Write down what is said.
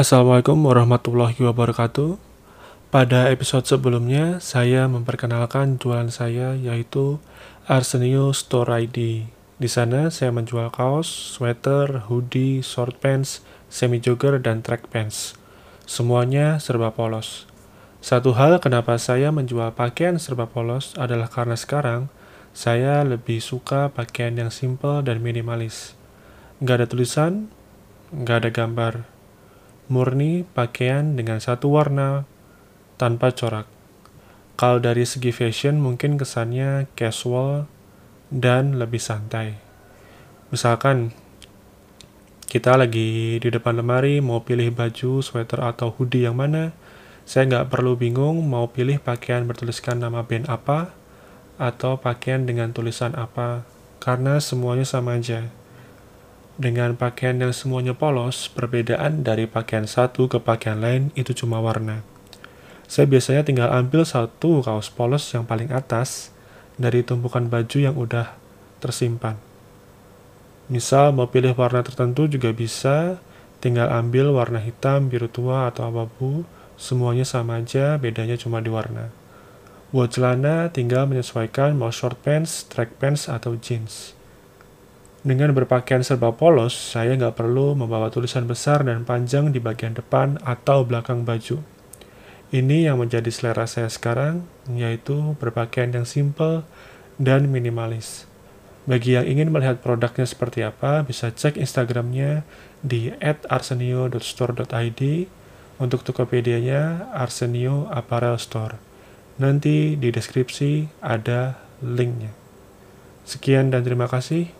Assalamualaikum warahmatullahi wabarakatuh. Pada episode sebelumnya, saya memperkenalkan jualan saya yaitu Arsenio Store ID. Di sana saya menjual kaos, sweater, hoodie, short pants, semi jogger, dan track pants. Semuanya serba polos. Satu hal kenapa saya menjual pakaian serba polos adalah karena sekarang saya lebih suka pakaian yang simple dan minimalis. Nggak ada tulisan, nggak ada gambar. Murni pakaian dengan satu warna tanpa corak. Kalau dari segi fashion mungkin kesannya casual dan lebih santai. Misalkan kita lagi di depan lemari mau pilih baju, sweater, atau hoodie yang mana, saya nggak perlu bingung mau pilih pakaian bertuliskan nama band apa atau pakaian dengan tulisan apa, karena semuanya sama aja. Dengan pakaian yang semuanya polos, perbedaan dari pakaian satu ke pakaian lain itu cuma warna. Saya biasanya tinggal ambil satu kaos polos yang paling atas dari tumpukan baju yang udah tersimpan. Misal mau pilih warna tertentu juga bisa, tinggal ambil warna hitam, biru tua, atau abu-abu, semuanya sama aja, bedanya cuma di warna. Buat celana, tinggal menyesuaikan mau short pants, track pants, atau jeans. Dengan berpakaian serba polos, saya nggak perlu membawa tulisan besar dan panjang di bagian depan atau belakang baju. Ini yang menjadi selera saya sekarang, yaitu berpakaian yang simple dan minimalis. Bagi yang ingin melihat produknya seperti apa, bisa cek Instagramnya di @arsenio.store.id untuk Tokopedia-nya Arsenio Apparel Store. Nanti di deskripsi ada linknya. Sekian dan terima kasih.